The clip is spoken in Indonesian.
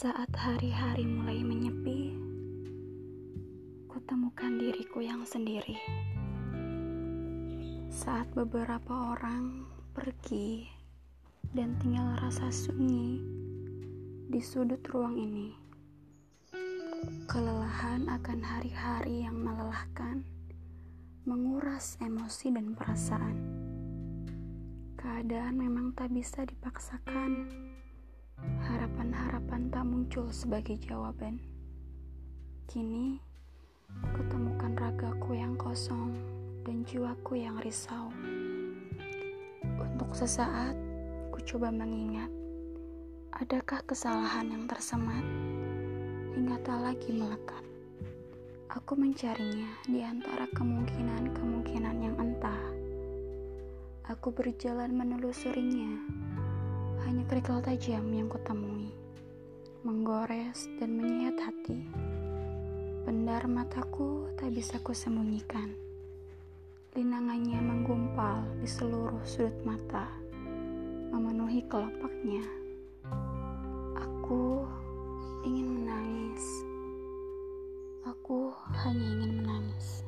Saat hari-hari mulai menyepi, kutemukan diriku yang sendiri. Saat beberapa orang pergi dan tinggal rasa sunyi di sudut ruang ini. Kelelahan akan hari-hari yang melelahkan, menguras emosi dan perasaan. Keadaan memang tak bisa dipaksakan muncul sebagai jawaban. Kini, kutemukan ragaku yang kosong dan jiwaku yang risau. Untuk sesaat, ku coba mengingat, adakah kesalahan yang tersemat hingga tak lagi melekat. Aku mencarinya di antara kemungkinan-kemungkinan yang entah. Aku berjalan menelusurinya hanya kerikil tajam yang kutemui, menggores dan menyayat hati. Pendar mataku tak bisa kusembunyikan. Linangannya menggumpal di seluruh sudut mata, memenuhi kelopaknya. Aku ingin menangis. Aku hanya ingin menangis.